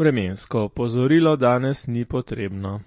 Vremensko opozorilo danes ni potrebno.